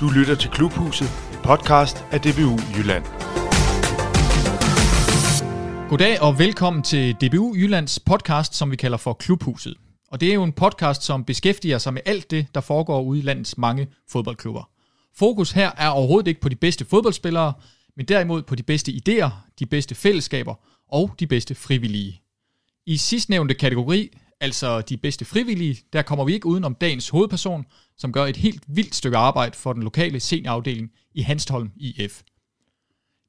Du lytter til Klubhuset, en podcast af DBU Jylland. Goddag og velkommen til DBU Jyllands podcast, som vi kalder for Klubhuset. Og det er jo en podcast, som beskæftiger sig med alt det, der foregår ude i landets mange fodboldklubber. Fokus her er overhovedet ikke på de bedste fodboldspillere, men derimod på de bedste idéer, de bedste fællesskaber og de bedste frivillige. I sidstnævnte kategori, altså de bedste frivillige, der kommer vi ikke uden om dagens hovedperson, som gør et helt vildt stykke arbejde for den lokale seniorafdeling i Hanstholm IF.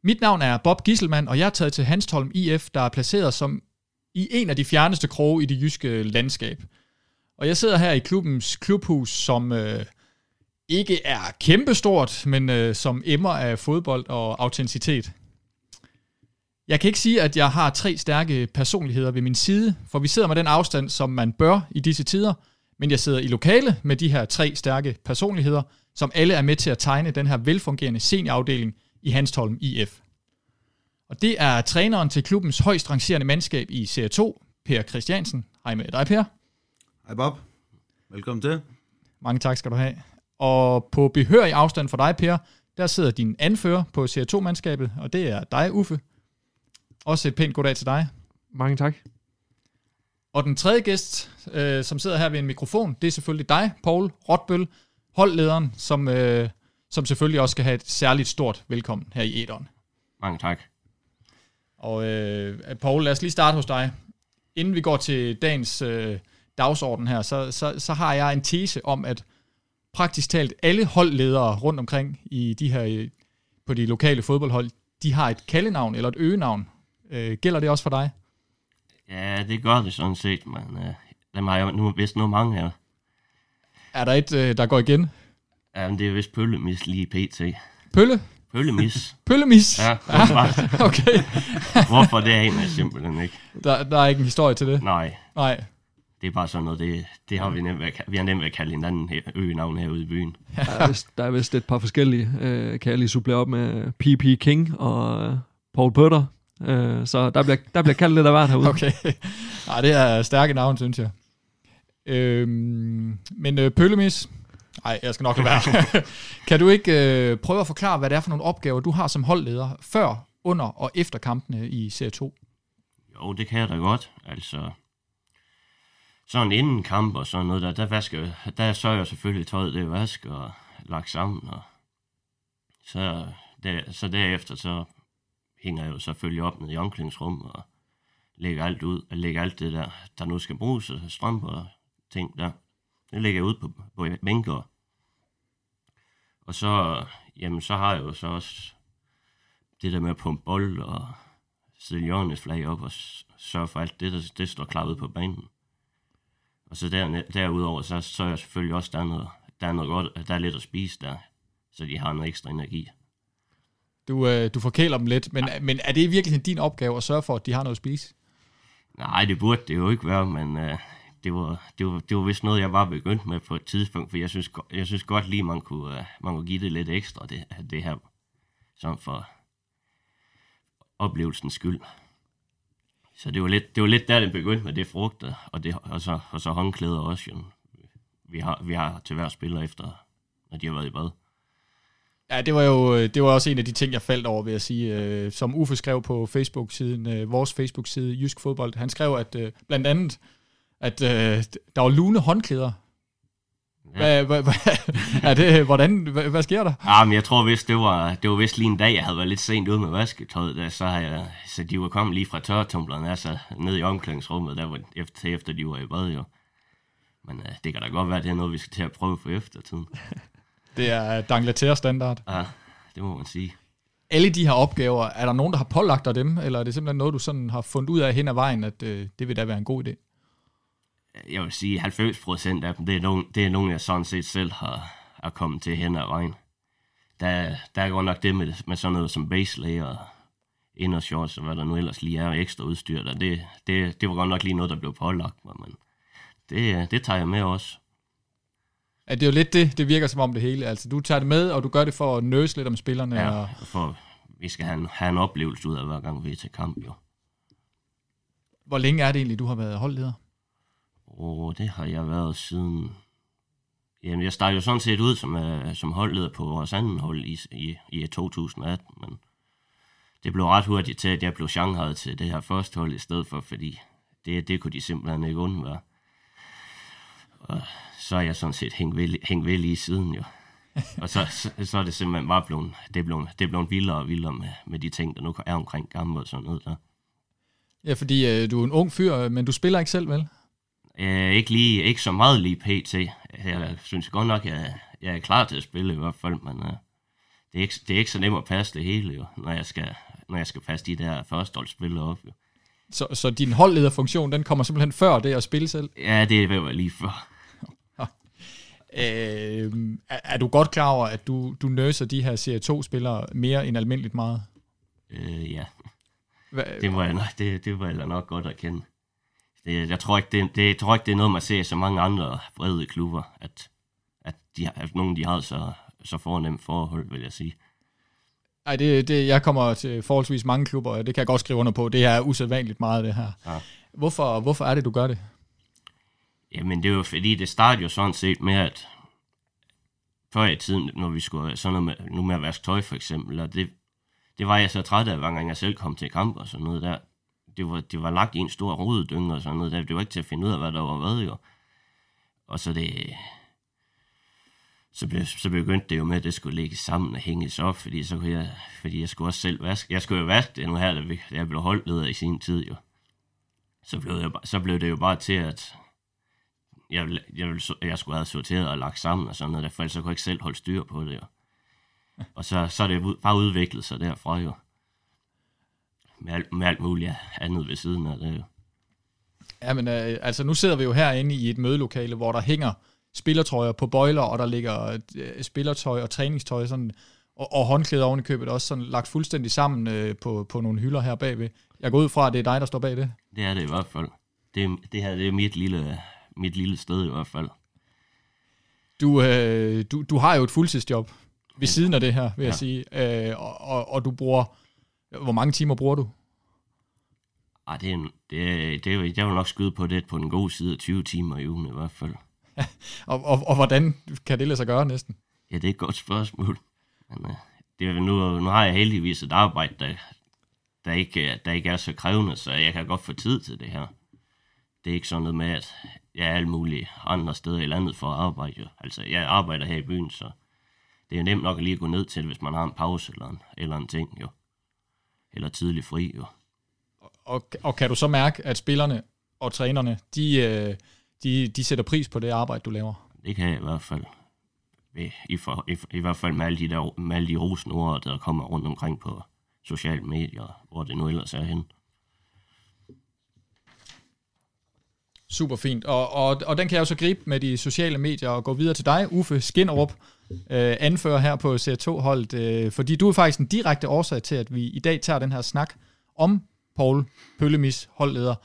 Mit navn er Bob Gisselmann, og jeg er taget til Hanstholm IF, der er placeret som i en af de fjerneste kroge i det jyske landskab. Og jeg sidder her i klubbens klubhus, som øh, ikke er kæmpestort, men øh, som emmer af fodbold og autenticitet. Jeg kan ikke sige, at jeg har tre stærke personligheder ved min side, for vi sidder med den afstand, som man bør i disse tider, men jeg sidder i lokale med de her tre stærke personligheder, som alle er med til at tegne den her velfungerende seniorafdeling i Hanstholm IF. Og det er træneren til klubbens højst rangerende mandskab i Serie 2, Per Christiansen. Hej med dig, Per. Hej Bob. Velkommen til. Mange tak skal du have. Og på behørig afstand for dig, Per, der sidder din anfører på Serie 2-mandskabet, og det er dig, Uffe. Også et pænt goddag til dig. Mange tak. Og den tredje gæst, øh, som sidder her ved en mikrofon, det er selvfølgelig dig, Paul Rotbøl, holdlederen, som, øh, som selvfølgelig også skal have et særligt stort velkommen her i Edon. Mange tak. Og øh, Paul, lad os lige starte hos dig. Inden vi går til dagens øh, dagsorden her, så, så, så har jeg en tese om, at praktisk talt alle holdledere rundt omkring i de her, øh, på de lokale fodboldhold, de har et kaldenavn eller et øgenavn. Øh, gælder det også for dig? Ja, det gør det sådan set, men øh, dem har jeg nu vist nu mange her. Er der et, øh, der går igen? Ja, men det er vist pøllemis lige pt. Pølle? Pøllemis. Pøllemis? Ja, hvorfor, okay. hvorfor det er en jeg simpelthen ikke. Der, der er ikke en historie til det? Nej, Nej. det er bare sådan noget, det, det har vi nemt ved, vi har nemt ved at kalde hinanden her, øgenavn herude i byen. Der er vist, der er vist et par forskellige. Øh, kan jeg lige supplere op med P.P. King og øh, Paul Putter. Øh, så der bliver, der bliver kaldt lidt af hvert herude. Okay. Nej, det er stærke navn, synes jeg. Øhm, men øh, Pøllemis, nej, jeg skal nok lade være. kan du ikke øh, prøve at forklare, hvad det er for nogle opgaver, du har som holdleder, før, under og efter kampene i Serie 2? Jo, det kan jeg da godt. Altså, sådan inden kamp og sådan noget, der, der, vasker, der sørger jeg selvfølgelig tøjet, det er vasket og lagt sammen. Og så, der, så derefter, så hænger jo selvfølgelig op med i omklædningsrum og lægger alt ud, og lægger alt det der, der nu skal bruges, og strømper og ting der. Det lægger jeg ud på, på bænker. Og så, jamen, så har jeg jo så også det der med at pumpe bold og sætte hjørnes flag op og sørge for alt det, der det står klar ud på banen. Og så der, derudover, så, så er jeg selvfølgelig også, der er noget, der er noget godt, der er lidt at spise der, så de har noget ekstra energi. Du, øh, du forkæler dem lidt, men, men er det virkelig din opgave at sørge for, at de har noget at spise? Nej, det burde det jo ikke være, men øh, det, var, det, var, det var vist noget, jeg var begyndt med på et tidspunkt, for jeg synes, jeg synes godt lige, man kunne, øh, man kunne give det lidt ekstra, det, det her, som for oplevelsens skyld. Så det var lidt, det var lidt der, det begyndte med det frugter, og, det, og, så, og så håndklæder også, jo. Vi har, vi har til hver spiller efter, når de har været i bad. Ja, det var jo det var også en af de ting, jeg faldt over, vil jeg sige. Øh, som Uffe skrev på Facebook-siden, øh, vores Facebook-side, Jysk Fodbold, han skrev, at øh, blandt andet, at øh, der var lune håndklæder. Hvad, hvad, hvad, er det, hvordan, hvad, hvad sker der? Ja, men jeg tror vist, det var, det var vist lige en dag, jeg havde været lidt sent ude med vasketøjet, der, så, jeg, så de var kommet lige fra tørretumbleren, altså ned i omklædningsrummet, der var efter, efter de var i bad jo. Men uh, det kan da godt være, det er noget, vi skal til at prøve for eftertiden. Det er D'Angleterre-standard. Ja, det må man sige. Alle de her opgaver, er der nogen, der har pålagt dig dem, eller er det simpelthen noget, du sådan har fundet ud af hen ad vejen, at øh, det vil da være en god idé? Jeg vil sige, 90 procent af dem, det er, nogen, det er nogen, jeg sådan set selv har, har kommet til hen ad vejen. Der, der er godt nok det med, med sådan noget som base layer og indershorts, og hvad der nu ellers lige er ekstra udstyr der. Det, det, det var godt nok lige noget, der blev pålagt mig, men det, det tager jeg med også. At det er jo lidt det, det virker som om det hele. Altså, du tager det med, og du gør det for at nøse lidt om spillerne. Ja, Og, for vi skal have en, have en oplevelse ud af, hver gang vi er til kamp, jo. hvor længe er det egentlig, du har været holdleder? Og det har jeg været siden Jamen, jeg startede jo sådan set ud som, uh, som holdleder på vores anden hold i, i, i 2018, men det blev ret hurtigt til, at jeg blev Shanghai til det her første hold i stedet for, fordi det, det kunne de simpelthen ikke undvære. Og så er jeg sådan set hængt ved, hængt ved lige siden jo. og så, så, så er det simpelthen bare blevet, det er blevet, det er blevet vildere og vildere med, med de ting, der nu er omkring gammel og sådan noget der. Ja, fordi øh, du er en ung fyr, men du spiller ikke selv, vel? Øh, ikke, lige, ikke så meget lige pt. Jeg synes godt nok, jeg, jeg er klar til at spille i hvert fald, men uh, det, er ikke, det er ikke så nemt at passe det hele, jo, når jeg skal, når jeg skal passe de der førsteholdsspillere op. Jo. Så, så din holdlederfunktion, den kommer simpelthen før det at spille selv? Ja, det er ved lige før. Øh, er, er du godt klar over, at du, du nøser de her Serie 2-spillere mere end almindeligt meget? Øh, ja, Hva, det må jeg nok, det, det må jeg nok godt erkende. Det, jeg, tror ikke, det, det, jeg tror ikke, det er noget, man ser så mange andre brede klubber, at, at, de, har- at nogen de har så, så fornemt forhold, vil jeg sige. Ej, det, det, jeg kommer til forholdsvis mange klubber, og det kan jeg godt skrive under på. Det er usædvanligt meget, det her. Ja. Hvorfor, hvorfor er det, du gør det? Jamen, det var fordi, det startede jo sådan set med, at før i tiden, når vi skulle sådan noget med, nu med at vaske tøj for eksempel, og det, det var jeg så træt af, hver gang jeg selv kom til kamp og sådan noget der. Det var, det var lagt i en stor rodedynge og sådan noget der. Det var ikke til at finde ud af, hvad der var hvad jo. Og så det... Så, blev, så begyndte det jo med, at det skulle ligge sammen og hænges op, fordi, så kunne jeg, fordi jeg skulle også selv vaske. Jeg skulle jo vaske det nu her, da jeg blev holdleder i sin tid jo. Så blev, jeg, så blev det jo bare til, at jeg, ville- jeg, ville, jeg skulle have sorteret og lagt sammen og sådan noget, for ellers så kunne jeg ikke selv holde styr på det jo. Og så, så er det bare udviklet sig derfra jo. Med alt, med alt muligt andet ved siden af det jo. Ja, men øh, altså nu sidder vi jo herinde i et mødelokale, hvor der hænger spillertrøjer på bøjler, og der ligger øh, spillertøj og træningstøj sådan, og, og håndklæder oven i købet også sådan lagt fuldstændig sammen øh, på, på nogle hylder her bagved. Jeg går ud fra, at det er dig, der står bag det. Det er det i hvert fald. Det, det her det er mit lille, mit lille sted i hvert fald. Du, øh, du, du har jo et fuldtidsjob ved siden af det her, vil ja. jeg sige, øh, og, og, og du bruger, hvor mange timer bruger du? Ej, det er, en- det, det jeg vil nok skyde på det på den gode side af 20 timer i ugen i hvert fald. Og, og, og hvordan kan det lade sig gøre næsten? Ja, det er et godt spørgsmål. Men, uh, det er, nu, nu har jeg heldigvis et arbejde, der, der, ikke, der ikke er så krævende, så jeg kan godt få tid til det her. Det er ikke sådan noget med, at jeg er alle mulige andre steder i landet for at arbejde. Jo. Altså, jeg arbejder her i byen, så det er nemt nok at lige gå ned til, hvis man har en pause eller en, eller en ting, jo. Eller tidlig fri, jo. Og, og kan du så mærke, at spillerne og trænerne, de, øh, de, de sætter pris på det arbejde, du laver? Det kan jeg i hvert fald. I, i, for, i, I hvert fald med alle de, der, med alle de rosende ord, der kommer rundt omkring på sociale medier, hvor det nu ellers er henne. Super fint. Og, og, og den kan jeg jo så gribe med de sociale medier og gå videre til dig, Uffe Skinnerup, øh, anfører her på CR2-holdet, øh, fordi du er faktisk en direkte årsag til, at vi i dag tager den her snak om Paul Pøllemis, holdleder.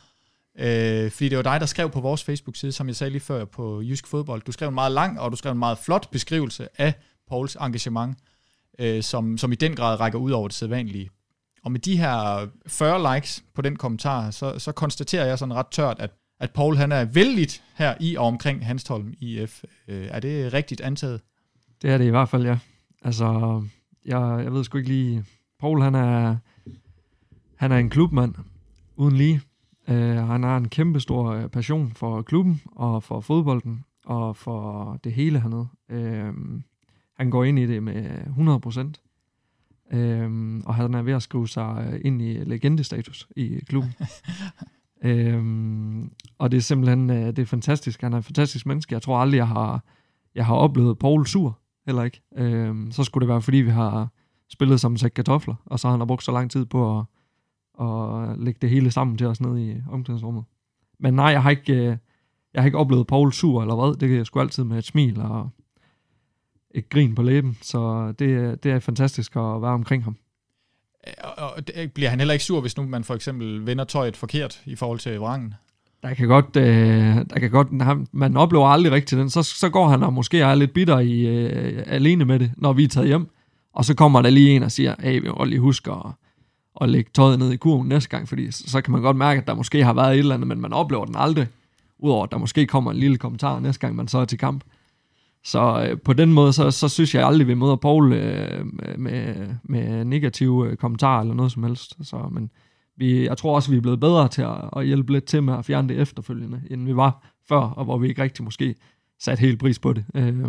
Øh, fordi det var dig, der skrev på vores Facebook-side, som jeg sagde lige før på Jysk Fodbold. Du skrev en meget lang, og du skrev en meget flot beskrivelse af Pauls engagement, øh, som, som i den grad rækker ud over det sædvanlige. Og med de her 40 likes på den kommentar, så, så konstaterer jeg sådan ret tørt, at, at Paul han er vældigt her i og omkring Hanstholm IF. Øh, er det rigtigt antaget? Det er det i hvert fald, ja. Altså, jeg, jeg ved sgu ikke lige... Paul, han er, han er en klubmand, uden lige. Uh, han har en kæmpe stor øh, passion for klubben, og for fodbolden, og for det hele hernede. Uh, han går ind i det med 100 procent. Uh, og han er ved at skrive sig øh, ind i legendestatus i klubben. Øhm, og det er simpelthen øh, det er fantastisk. Han er en fantastisk menneske. Jeg tror aldrig, jeg har, jeg har oplevet Paul sur heller ikke. Øhm, så skulle det være, fordi vi har spillet som sæk kartofler, og så har han brugt så lang tid på at, at lægge det hele sammen til os ned i omklædningsrummet. Men nej, jeg har ikke, øh, jeg har ikke oplevet Paul sur eller hvad. Det jeg sgu altid med et smil og et grin på læben. Så det, det er fantastisk at være omkring ham. Og, og det- bliver han heller ikke sur, hvis nu man for eksempel vender tøjet forkert i forhold til vrangen? Der kan godt, øh, der kan godt han, man oplever aldrig rigtigt den. Så, så går han og måske er lidt bitter i, øh, alene med det, når vi er taget hjem. Og så kommer der lige en og siger, hey, vi må lige huske at, at lægge tøjet ned i kurven næste gang, fordi så, så kan man godt mærke, at der måske har været et eller andet, men man oplever den aldrig. Udover at der måske kommer en lille kommentar næste gang, man så er til kamp. Så øh, på den måde, så, så synes jeg aldrig, vi møder Paul øh, med, med negative øh, kommentarer eller noget som helst. Så, men vi, jeg tror også, vi er blevet bedre til at, at hjælpe lidt til med at fjerne det efterfølgende, end vi var før, og hvor vi ikke rigtig måske satte helt pris på det. Øh,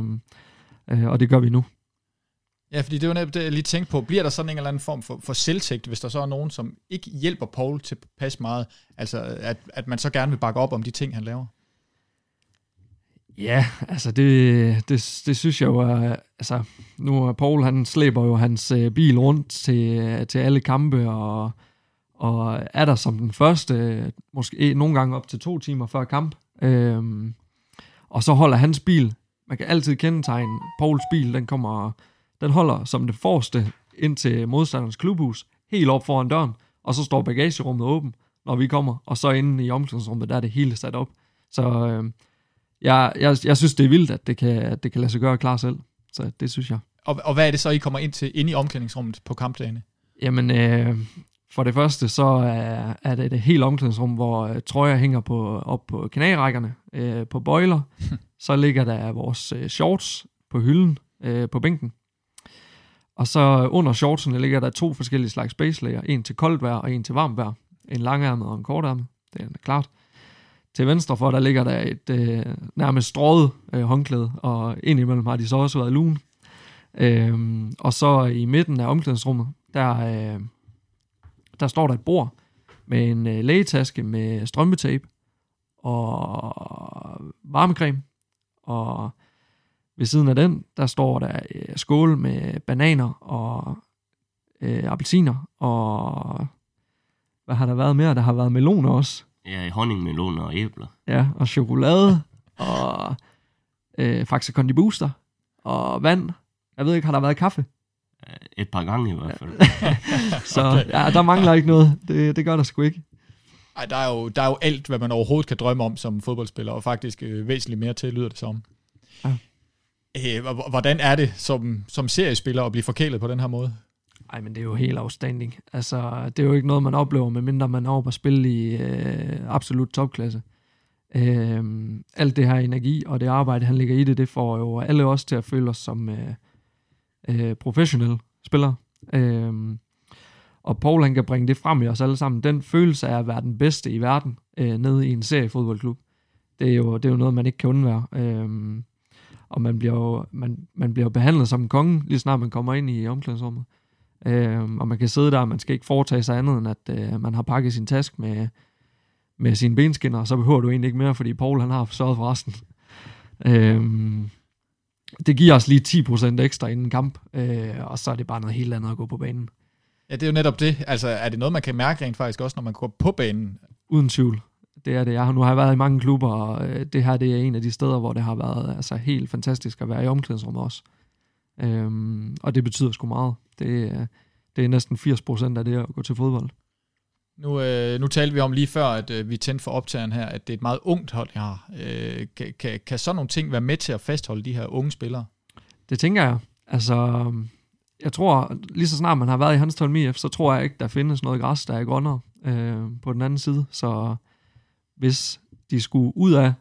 øh, og det gør vi nu. Ja, fordi det var netop det, jeg lige tænkte på. Bliver der sådan en eller anden form for, for selvtægt, hvis der så er nogen, som ikke hjælper Paul til pas meget? Altså, at, at man så gerne vil bakke op om de ting, han laver? Ja, altså det, det, det synes jeg jo altså nu er Paul, han slæber jo hans øh, bil rundt til, til alle kampe, og, og er der som den første, måske eh, nogle gange op til to timer før kamp, øhm, og så holder hans bil, man kan altid kendetegne, Pauls bil, den kommer, den holder som det forreste ind til modstanderens klubhus, helt op foran døren, og så står bagagerummet åben, når vi kommer, og så inde i omklædningsrummet, der er det hele sat op. Så øh, jeg, jeg, jeg synes, det er vildt, at det kan, at det kan lade sig gøre klar selv. Så det synes jeg. Og, og hvad er det så, I kommer ind til inde i omklædningsrummet på kampdagene? Jamen, øh, for det første, så er, er det et helt omklædningsrum, hvor øh, trøjer hænger på, op på knærækkerne, øh, på bøjler. så ligger der vores øh, shorts på hylden øh, på bænken. Og så under shortsene ligger der to forskellige slags base layer. En til koldt vejr og en til varmt vejr. En langærmet og en kortærmet. Det er klart. Til venstre for, der ligger der et øh, nærmest strået øh, håndklæde, og indimellem har de så også været lun. Øhm, og så i midten af omklædningsrummet, der, øh, der står der et bord med en øh, lægetaske med strømpetape og varmecreme. Og ved siden af den, der står der øh, skål med bananer og øh, appelsiner og hvad har der været mere? Der har været meloner også. Ja, honningmeloner og æbler. Ja, og chokolade, og øh, Faxe Kondi Booster, og vand. Jeg ved ikke, har der været kaffe? Et par gange i hvert fald. Så okay. ja, der mangler ikke noget. Det, det gør der sgu ikke. Ej, der er, jo, der er jo alt, hvad man overhovedet kan drømme om som fodboldspiller, og faktisk øh, væsentligt mere til, lyder det som. Ja. Øh, hvordan er det som, som seriespiller at blive forkælet på den her måde? Ej, men det er jo helt afstanding. Altså, det er jo ikke noget, man oplever, medmindre man er oppe at spille i øh, absolut topklasse. Øh, alt det her energi og det arbejde, han ligger i det, det får jo alle os til at føle os som øh, øh, professionelle spillere. Øh, og Paul, han kan bringe det frem i os alle sammen. Den følelse af at være den bedste i verden øh, nede i en seriefodboldklub, det er, jo, det er jo noget, man ikke kan undvære. Øh, og man bliver jo man, man bliver behandlet som en konge, lige snart man kommer ind i omklædningsrummet. Øh, og man kan sidde der, og man skal ikke foretage sig andet, end at øh, man har pakket sin task med, med sine benskinner, og så behøver du egentlig ikke mere, fordi Paul han har sørget for resten. øh, det giver os lige 10% ekstra inden kamp, øh, og så er det bare noget helt andet at gå på banen. Ja, det er jo netop det. Altså, er det noget, man kan mærke rent faktisk også, når man går på banen? Uden tvivl. Det er det. Jeg har, nu har jeg været i mange klubber, og øh, det her det er en af de steder, hvor det har været altså, helt fantastisk at være i omklædningsrummet også. Øhm, og det betyder sgu meget. Det, det er næsten 80% af det at gå til fodbold. Nu, øh, nu talte vi om lige før, at øh, vi tændte for optageren her, at det er et meget ungt hold, jeg har. Øh, kan, kan, kan sådan nogle ting være med til at fastholde de her unge spillere? Det tænker jeg. Altså, jeg tror, lige så snart man har været i Hanstholm IF, så tror jeg ikke, der findes noget græs, der er grønnere øh, på den anden side. Så hvis de skulle ud af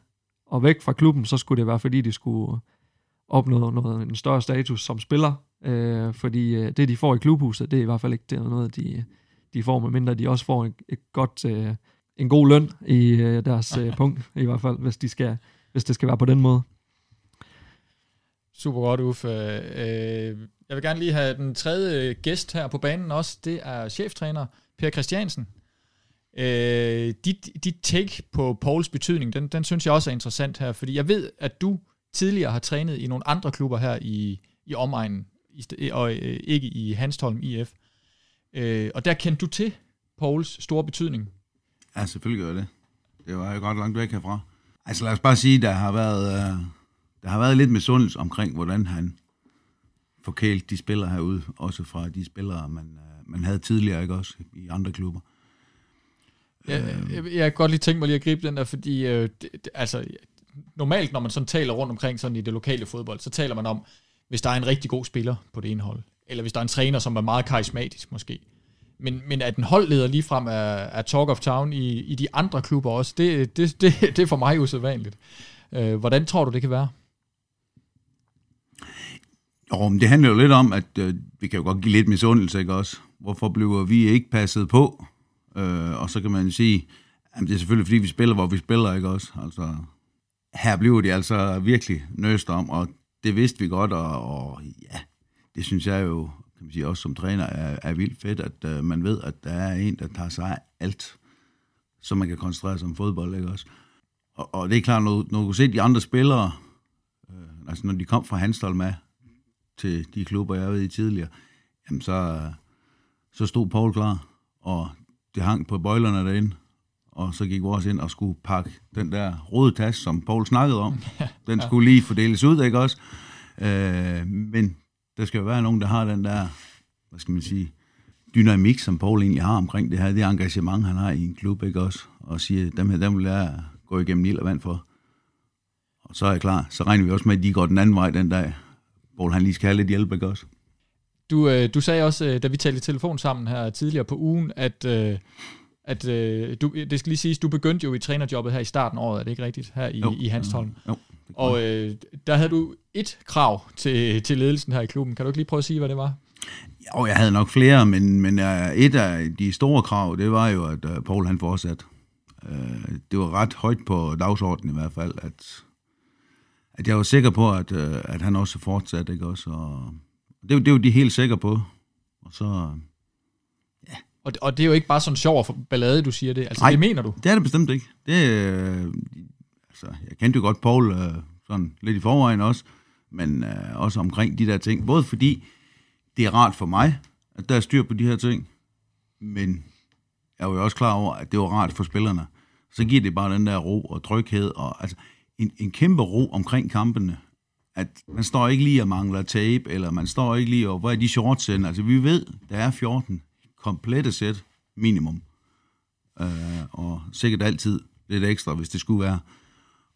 og væk fra klubben, så skulle det være, fordi de skulle opnå noget, en større status som spiller. Øh, fordi øh, det, de får i klubhuset, det er i hvert fald ikke det er noget, de, de får, medmindre de også får et, et godt, øh, en god løn i øh, deres øh, punkt, i hvert fald, hvis, de skal, hvis det skal være på den måde. Super godt, Uffe. Øh, jeg vil gerne lige have den tredje gæst her på banen også. Det er cheftræner Per Christiansen. Øh, dit, dit take på Pauls betydning, den, den synes jeg også er interessant her, fordi jeg ved, at du tidligere har trænet i nogle andre klubber her i, i omegnen, i, og øh, ikke i Hanstholm IF. Øh, og der kendte du til Pauls store betydning. Ja, selvfølgelig gør det. Det var jo godt langt væk herfra. Altså lad os bare sige, der har været, øh, der har været lidt misundelse omkring, hvordan han forkælt de spillere herude, også fra de spillere, man, øh, man havde tidligere, ikke også, i andre klubber. Ja, jeg, jeg kan godt lige tænke mig lige at gribe den der, fordi øh, det, det, altså, normalt, når man sådan taler rundt omkring sådan i det lokale fodbold, så taler man om, hvis der er en rigtig god spiller på det ene hold, eller hvis der er en træner, som er meget karismatisk måske. Men, men at en holdleder ligefrem er, er talk of town i, i de andre klubber også, det, det, det, det er for mig usædvanligt. Øh, hvordan tror du, det kan være? Jo, men det handler jo lidt om, at øh, vi kan jo godt give lidt misundelse, ikke også? Hvorfor bliver vi ikke passet på? Øh, og så kan man sige, at det er selvfølgelig, fordi vi spiller, hvor vi spiller, ikke også? Altså, her bliver de altså virkelig nøst om, og det vidste vi godt, og, og ja, det synes jeg jo, kan man sige, også som træner, er, er vildt fedt, at øh, man ved, at der er en, der tager sig af alt, så man kan koncentrere sig om fodbold, ikke også? Og, og det er klart, når, når du kan se de andre spillere, øh, altså når de kom fra Hanstholm med til de klubber, jeg har været i tidligere, jamen så, så stod Paul klar, og det hang på bøjlerne derinde, og så gik vores ind og skulle pakke den der røde taske, som Paul snakkede om. Den skulle lige fordeles ud, ikke også? Øh, men der skal jo være nogen, der har den der, hvad skal man sige, dynamik, som Paul egentlig har omkring det her, det engagement, han har i en klub, ikke også? Og siger, dem her, dem vil jeg gå igennem ild og vand for. Og så er jeg klar. Så regner vi også med, at de går den anden vej den dag. Paul, han lige skal have lidt hjælp, ikke også? Du, øh, du sagde også, øh, da vi talte i telefon sammen her tidligere på ugen, at, øh, at øh, du, det skal lige siges, du begyndte jo i trænerjobbet her i starten af året, er det ikke rigtigt? Her i, Jo. i Hanstholm. Jo. Og øh, der havde du et krav til, til ledelsen her i klubben. Kan du ikke lige prøve at sige, hvad det var? Jo, jeg havde nok flere, men, men uh, et af de store krav, det var jo, at uh, Paul han fortsat. Uh, det var ret højt på dagsordenen i hvert fald, at, at jeg var sikker på, at, uh, at han også fortsat, ikke også? Og det, det jo de helt sikre på. Og så, Og, det- og det er jo ikke bare sådan sjov og ballade, du siger det. Altså, Nej. det mener du. det er det bestemt ikke. Det, øh, altså, jeg kendte jo godt Paul øh, sådan lidt i forvejen også, men øh, også omkring de der ting. Både fordi det er rart for mig, at der er styr på de her ting, men jeg var jo også klar over, at det var rart for spillerne. Så giver det bare den der ro og tryghed, og altså en, en kæmpe ro omkring kampene. At man står ikke lige og mangler tape, eller man står ikke lige og, hvor er de shorts henne? Altså vi ved, der er 14 komplette sæt minimum øh, og sikkert altid lidt ekstra, hvis det skulle være.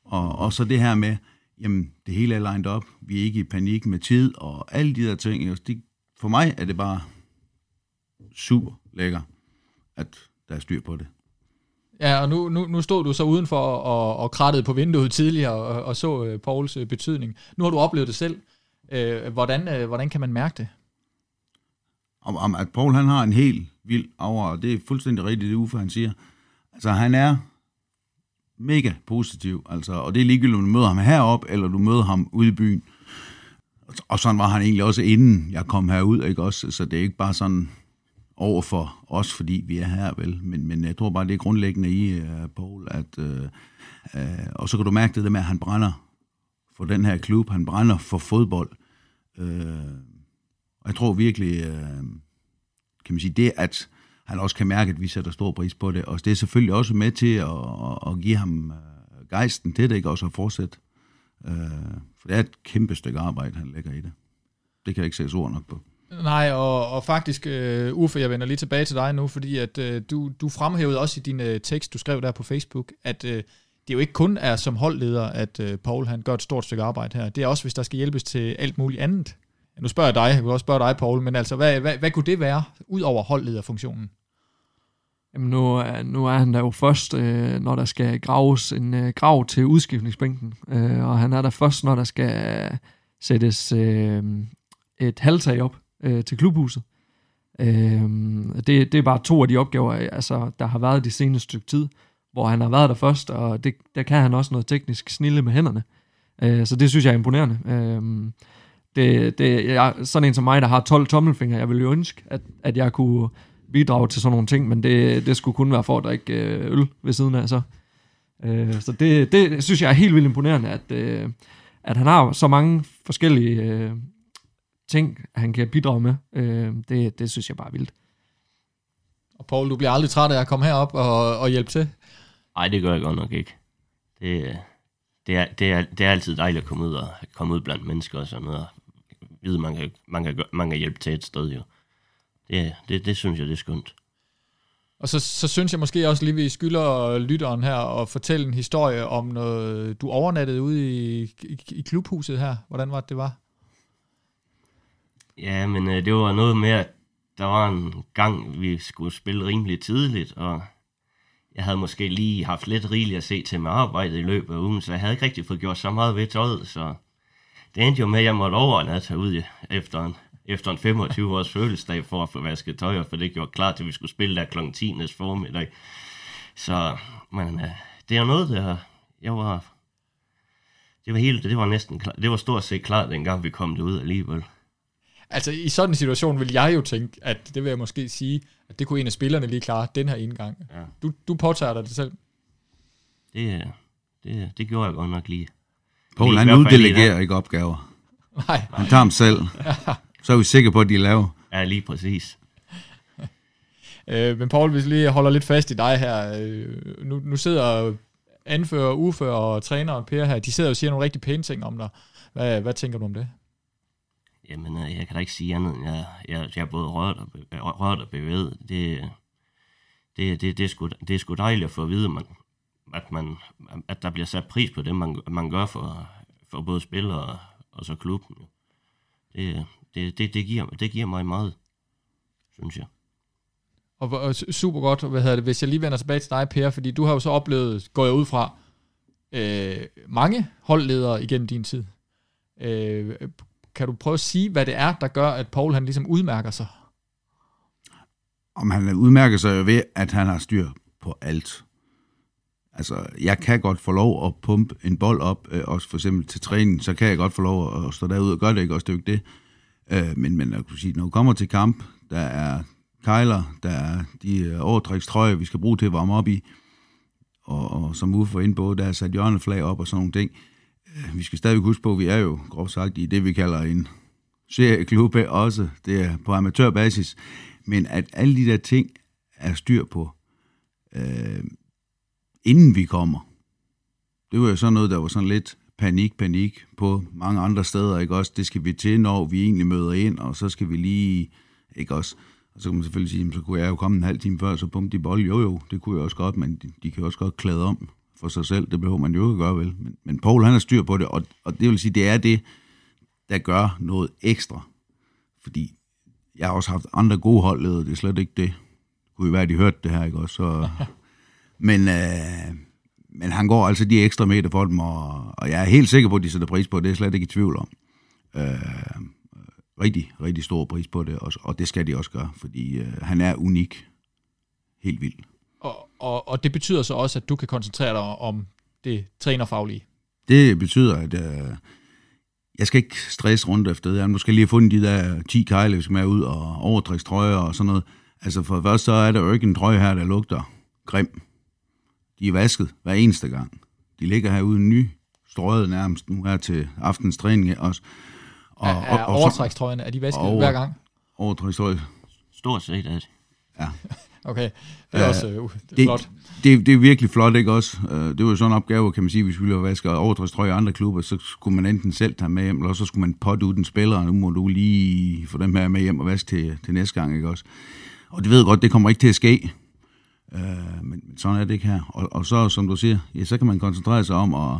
Og, og så det her med, jamen, det hele er lined op, vi er ikke i panik med tid, og alle de der ting. jo, De, for mig er det bare super lækker, at der er styr på det. Ja, og nu, nu, nu stod du så udenfor og, og krattede på vinduet tidligere og, og så øh, Pauls øh, betydning. Nu har du oplevet det selv. Øh, hvordan, øh, hvordan kan man mærke det? Om, om at Paul han har en helt vild aura, og det er fuldstændig rigtigt, det Uffe han siger. Altså han er mega positiv, altså, og det er ligegyldigt, om du møder ham herop eller du møder ham ude i byen. Og sådan var han egentlig også, inden jeg kom herud, ikke også? Så det er ikke bare sådan over for os, fordi vi er her, vel? Men, men jeg tror bare, det er grundlæggende i uh, Paul, at, uh, uh, og så kan du mærke det der med, at han brænder for den her klub, han brænder for fodbold. Uh, og jeg tror virkelig, øh, kan man sige, det at han også kan mærke, at vi sætter stor pris på det, og det er selvfølgelig også med til at, at, at give ham øh, gejsten til det, ikke også at fortsætte. Øh, for det er et kæmpe stykke arbejde, han lægger i det. Det kan jeg ikke sætte ord nok på. Nej, og, og faktisk, uh, Uffe, jeg vender lige tilbage til dig nu, fordi at uh, du, du fremhævede også i din uh, tekst, du skrev der på Facebook, at uh, det jo ikke kun er som holdleder, at uh, Paul han gør et stort stykke arbejde her. Det er også, hvis der skal hjælpes til alt muligt andet. Nu spørger jeg dig, jeg vil også spørge dig, Paul, men altså, hvad, hvad, hvad kunne det være, ud over holdlederfunktionen? Jamen nu, er- nu er han der jo først, øh, når der skal graves en øh, grav til udskiftningsbænken. Øh, og han er der først, når der skal øh, sættes øh, et halvtag op øh, til klubhuset. Øh, det, det er bare to af de opgaver, øh, altså, der har været de seneste stykke tid, hvor han har været der først, og det, der kan han også noget teknisk snille med hænderne. Øh, så det synes jeg er imponerende. Øh, det, det, jeg, sådan en som mig, der har 12 tommelfingre, jeg ville jo ønske, at, at jeg kunne bidrage til sådan nogle ting, men det, det skulle kun være for at drikke øh, øl ved siden af. Så, øh, så det, det synes jeg er helt vildt imponerende, at, øh, at han har så mange forskellige øh, ting, han kan bidrage med. Øh, det, det synes jeg bare er vildt. Og Paul, du bliver aldrig træt af at komme herop og, og hjælpe til? Nej, det gør jeg godt nok ikke. Det, det, er, det, er, det er altid dejligt at komme ud, og komme ud blandt mennesker og sådan noget. Og Vide, man kan, man, kan, man kan hjælpe til et sted jo. Det, det, det synes jeg, det er skønt. Og så, så synes jeg måske også lige, vi skylder lytteren her at fortælle en historie om noget, du overnattede ude i, i, i klubhuset her. Hvordan var det, det var? Ja, men øh, det var noget med, at der var en gang, vi skulle spille rimelig tidligt, og jeg havde måske lige haft lidt rigeligt at se til med arbejdet i løbet af ugen, så jeg havde ikke rigtig fået gjort så meget ved tøjet, så det endte jo med, at jeg måtte overnatte ud efter en, efter en 25 års fødselsdag for at få vasket tøj, for det gjorde klart, at vi skulle spille der kl. 10 næste formiddag. Så, men øh, det er noget, der, jeg var, det var helt, det var næsten klar, det var stort set klart, dengang vi kom derud alligevel. Altså, i sådan en situation vil jeg jo tænke, at det vil jeg måske sige, at det kunne en af spillerne lige klare den her indgang. Ja. Du, du påtager dig det selv. Det, øh, det, det gjorde jeg godt nok lige. I han uddelegerer ikke opgaver. Nej, Han tager dem selv. Så er vi sikre på, at de er lave. Ja, lige præcis. øh, men Paul, hvis vi lige holder lidt fast i dig her. Øh, nu, nu sidder anfører, udfører og træneren Per her, de sidder og siger nogle rigtig pæne ting om dig. Hvad, hvad tænker du om det? Jamen, øh, jeg kan da ikke sige andet, end jeg, jeg, jeg er både rørt og, rørt og bevæget. Det, det, det, det, er sgu, det er sgu dejligt at få at vide, man, at, man, at der bliver sat pris på det, man, man gør for, for både spillere og, og så klubben. Det, det, det, det, giver, det giver mig meget, synes jeg. Og, og super godt, hvad hedder det, hvis jeg lige vender tilbage til dig, Per, fordi du har jo så oplevet, går jeg ud fra, øh, mange holdledere igennem din tid. Øh, kan du prøve at sige, hvad det er, der gør, at Paul han ligesom udmærker sig? Om han udmærker sig jo ved, at han har styr på alt. Altså, jeg kan godt få lov at pumpe en bold op, øh, også for eksempel til træning, så kan jeg godt få lov at stå derude og gøre det, ikke også, det er jo ikke det. Øh, men, men jeg kunne sige, når du kommer til kamp, der er kejler, der er de øh, overtrækstrøjer, vi skal bruge til at varme op i, og, og som Uffe var inde på, der er sat hjørneflag op og sådan nogle ting. Øh, vi skal stadig huske på, at vi er jo groft sagt i det, vi kalder en serieklub også. Det er på amatørbasis. Men at alle de der ting er styr på, øh, inden vi kommer. Det var jo sådan noget, der var sådan lidt panik, panik på mange andre steder, ikke også? Det skal vi til, når vi egentlig møder ind, og så skal vi lige, ikke også? Og så kan man selvfølgelig sige, så kunne jeg jo komme en halv time før, så pumpe de bold. Jo, jo, det kunne jeg også godt, men de, de kan jo også godt klæde om for sig selv. Det behøver man jo ikke at gøre, vel? Men, men Paul, han har styr på det, og, og det vil sige, det er det, der gør noget ekstra. Fordi jeg har også haft andre gode holdledere, det er slet ikke det. Det kunne jo være, at de hørte det her, ikke også? Så, men, øh, men han går altså de ekstra meter for dem, og, og jeg er helt sikker på, at de sætter pris på det. Det er jeg slet ikke i tvivl om. Øh, rigtig, rigtig stor pris på det, og, og det skal de også gøre, fordi øh, han er unik. Helt vildt. Og, og, og det betyder så også, at du kan koncentrere dig om det trænerfaglige. Det betyder, at øh, jeg skal ikke stresse rundt efter det. Jeg måske lige have fundet de der 10 kejle, vi skal med ud og overtrækstrøjer og sådan noget. Altså for det første, så er der jo ikke en trøje her, der lugter grim. De er vasket hver eneste gang. De ligger herude ny, strøget nærmest nu her til aftens træning også. Og, er, er så- overtrækstrøjerne, er de vasket Over- hver gang? Overtrækstrøje. Stort set er det. Okay, det er også øh, det er det, flot. Det, det er virkelig flot, ikke også? Øh, Det var jo sådan en opgave, kan man sige, hvis vi ville have vasket overtrækstrøje i andre klubber, så skulle man enten selv tage med hjem, eller så skulle man potte ud den spiller, og nu må du lige få dem her med hjem og vaske til, til næste gang, ikke også? Og det ved jeg godt, det kommer ikke til at ske. Øh, men, men sådan er det ikke her. Og, og så, som du siger, ja, så kan man koncentrere sig om at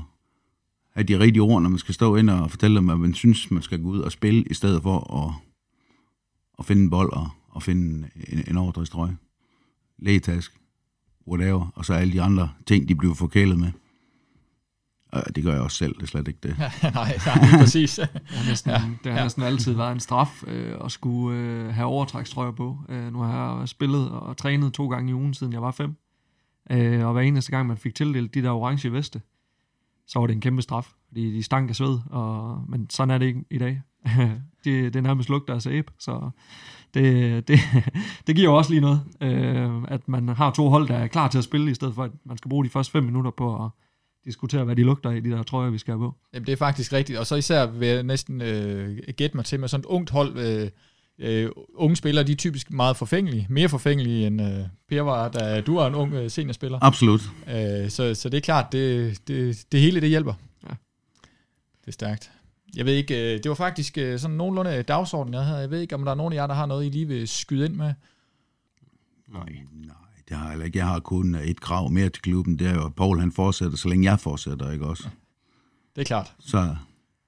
have de rigtige ord, når man skal stå ind og fortælle dem, at man synes, man skal gå ud og spille, i stedet for at, at finde en bold og, og finde en, en overdrejstrøje. Lægetask, whatever, og så alle de andre ting, de bliver forkælet med. Og det gør jeg også selv, det er slet ikke det. nej, nej, præcis. Det har næsten, Ja, det har ja. næsten altid været en straf øh, at skulle øh, have overtrækstrøjer på. Øh, nu har jeg spillet og trænet to gange i ugen, siden jeg var fem. Øh, og hver eneste gang, man fik tildelt de der orange veste, så var det en kæmpe straf, fordi de stank af sved. Og, men sådan er det ikke i dag. det, det er nærmest lugter af sæbe, så det, det, det giver jo også lige noget, øh, at man har to hold, der er klar til at spille, i stedet for at man skal bruge de første fem minutter på at diskutere, hvad de lugter i, de der trøjer, vi skal have på. Jamen, det er faktisk rigtigt. Og så især vil jeg næsten øh, gætte mig til med sådan et ungt hold. Øh, øh, unge spillere, de er typisk meget forfængelige. Mere forfængelige end øh, Per var, da du var en ung øh, seniorspiller. Absolut. Øh, så, så det er klart, det, det, det hele det hjælper. Ja. Det er stærkt. Jeg ved ikke, øh, det var faktisk øh, sådan nogenlunde dagsorden, jeg havde. Jeg ved ikke, om der er nogen af jer, der har noget, I lige vil skyde ind med. Nej. Nej, det har jeg heller ikke. Jeg har kun et krav mere til klubben, det er jo, at Paul han fortsætter, så længe jeg fortsætter, ikke også? Det er klart. Så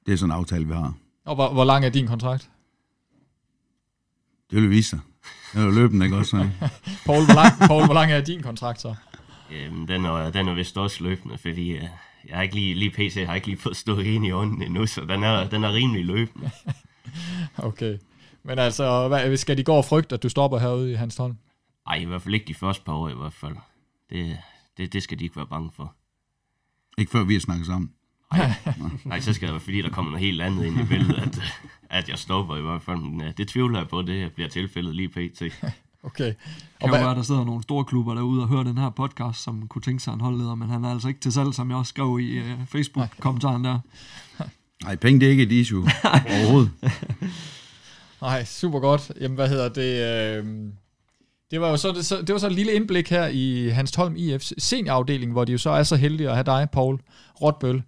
det er sådan en aftale, vi har. Og hvor, hvor lang er din kontrakt? Det vil vise sig. Det er jo løbende, ikke også? Paul, hvor lang, Paul, hvor lang er din kontrakt så? Øhm, den, er, den er vist også løbende, fordi øh, jeg har ikke lige, lige PC har ikke lige fået stået ind i ånden endnu, så den er, den er rimelig løbende. Okay. Men altså, hvad, skal de gå og frygte, at du stopper herude i Hans Holm? Ej, i hvert fald ikke de første par år i hvert fald. Det, det, det skal de ikke være bange for. Ikke før vi har snakket sammen. Nej, så skal det være, fordi der kommer noget helt andet ind i billedet, at, at jeg stopper i hvert fald. Men øh, det tvivler jeg på, det bliver tilfældet lige pt. Okay. Og kan jo hvad, være, der sidder nogle store klubber derude og hører den her podcast, som kunne tænke sig en holdleder, men han er altså ikke til salg, som jeg også skrev i uh, Facebook-kommentaren der. Nej, penge det er ikke et issue overhovedet. nej, super godt. Jamen, hvad hedder det? Øh, det var jo så, det, så, det var så et lille indblik her i Hans Holm IF's seniorafdeling, hvor de jo så er så heldige at have dig, Paul Rotbøl.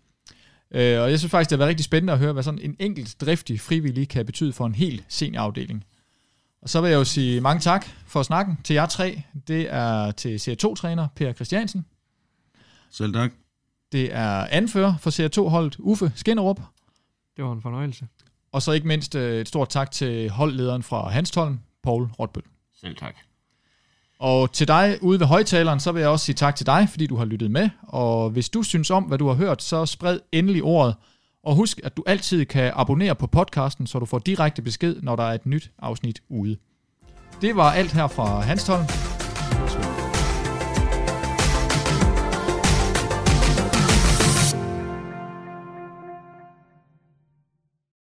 Øh, og jeg synes faktisk, det har været rigtig spændende at høre, hvad sådan en enkelt driftig frivillig kan betyde for en hel seniorafdeling. Og så vil jeg jo sige mange tak for snakken til jer tre. Det er til CR2-træner Per Christiansen. Selv tak. Det er anfører for CR2-holdet Uffe Skinnerup. Det var en fornøjelse. Og så ikke mindst øh, et stort tak til holdlederen fra Hanstholm, Paul Rotbøl. Selv tak. Og til dig ude ved højtaleren, så vil jeg også sige tak til dig, fordi du har lyttet med. Og hvis du synes om, hvad du har hørt, så spred endelig ordet. Og husk, at du altid kan abonnere på podcasten, så du får direkte besked, når der er et nyt afsnit ude. Det var alt her fra Hanstholm.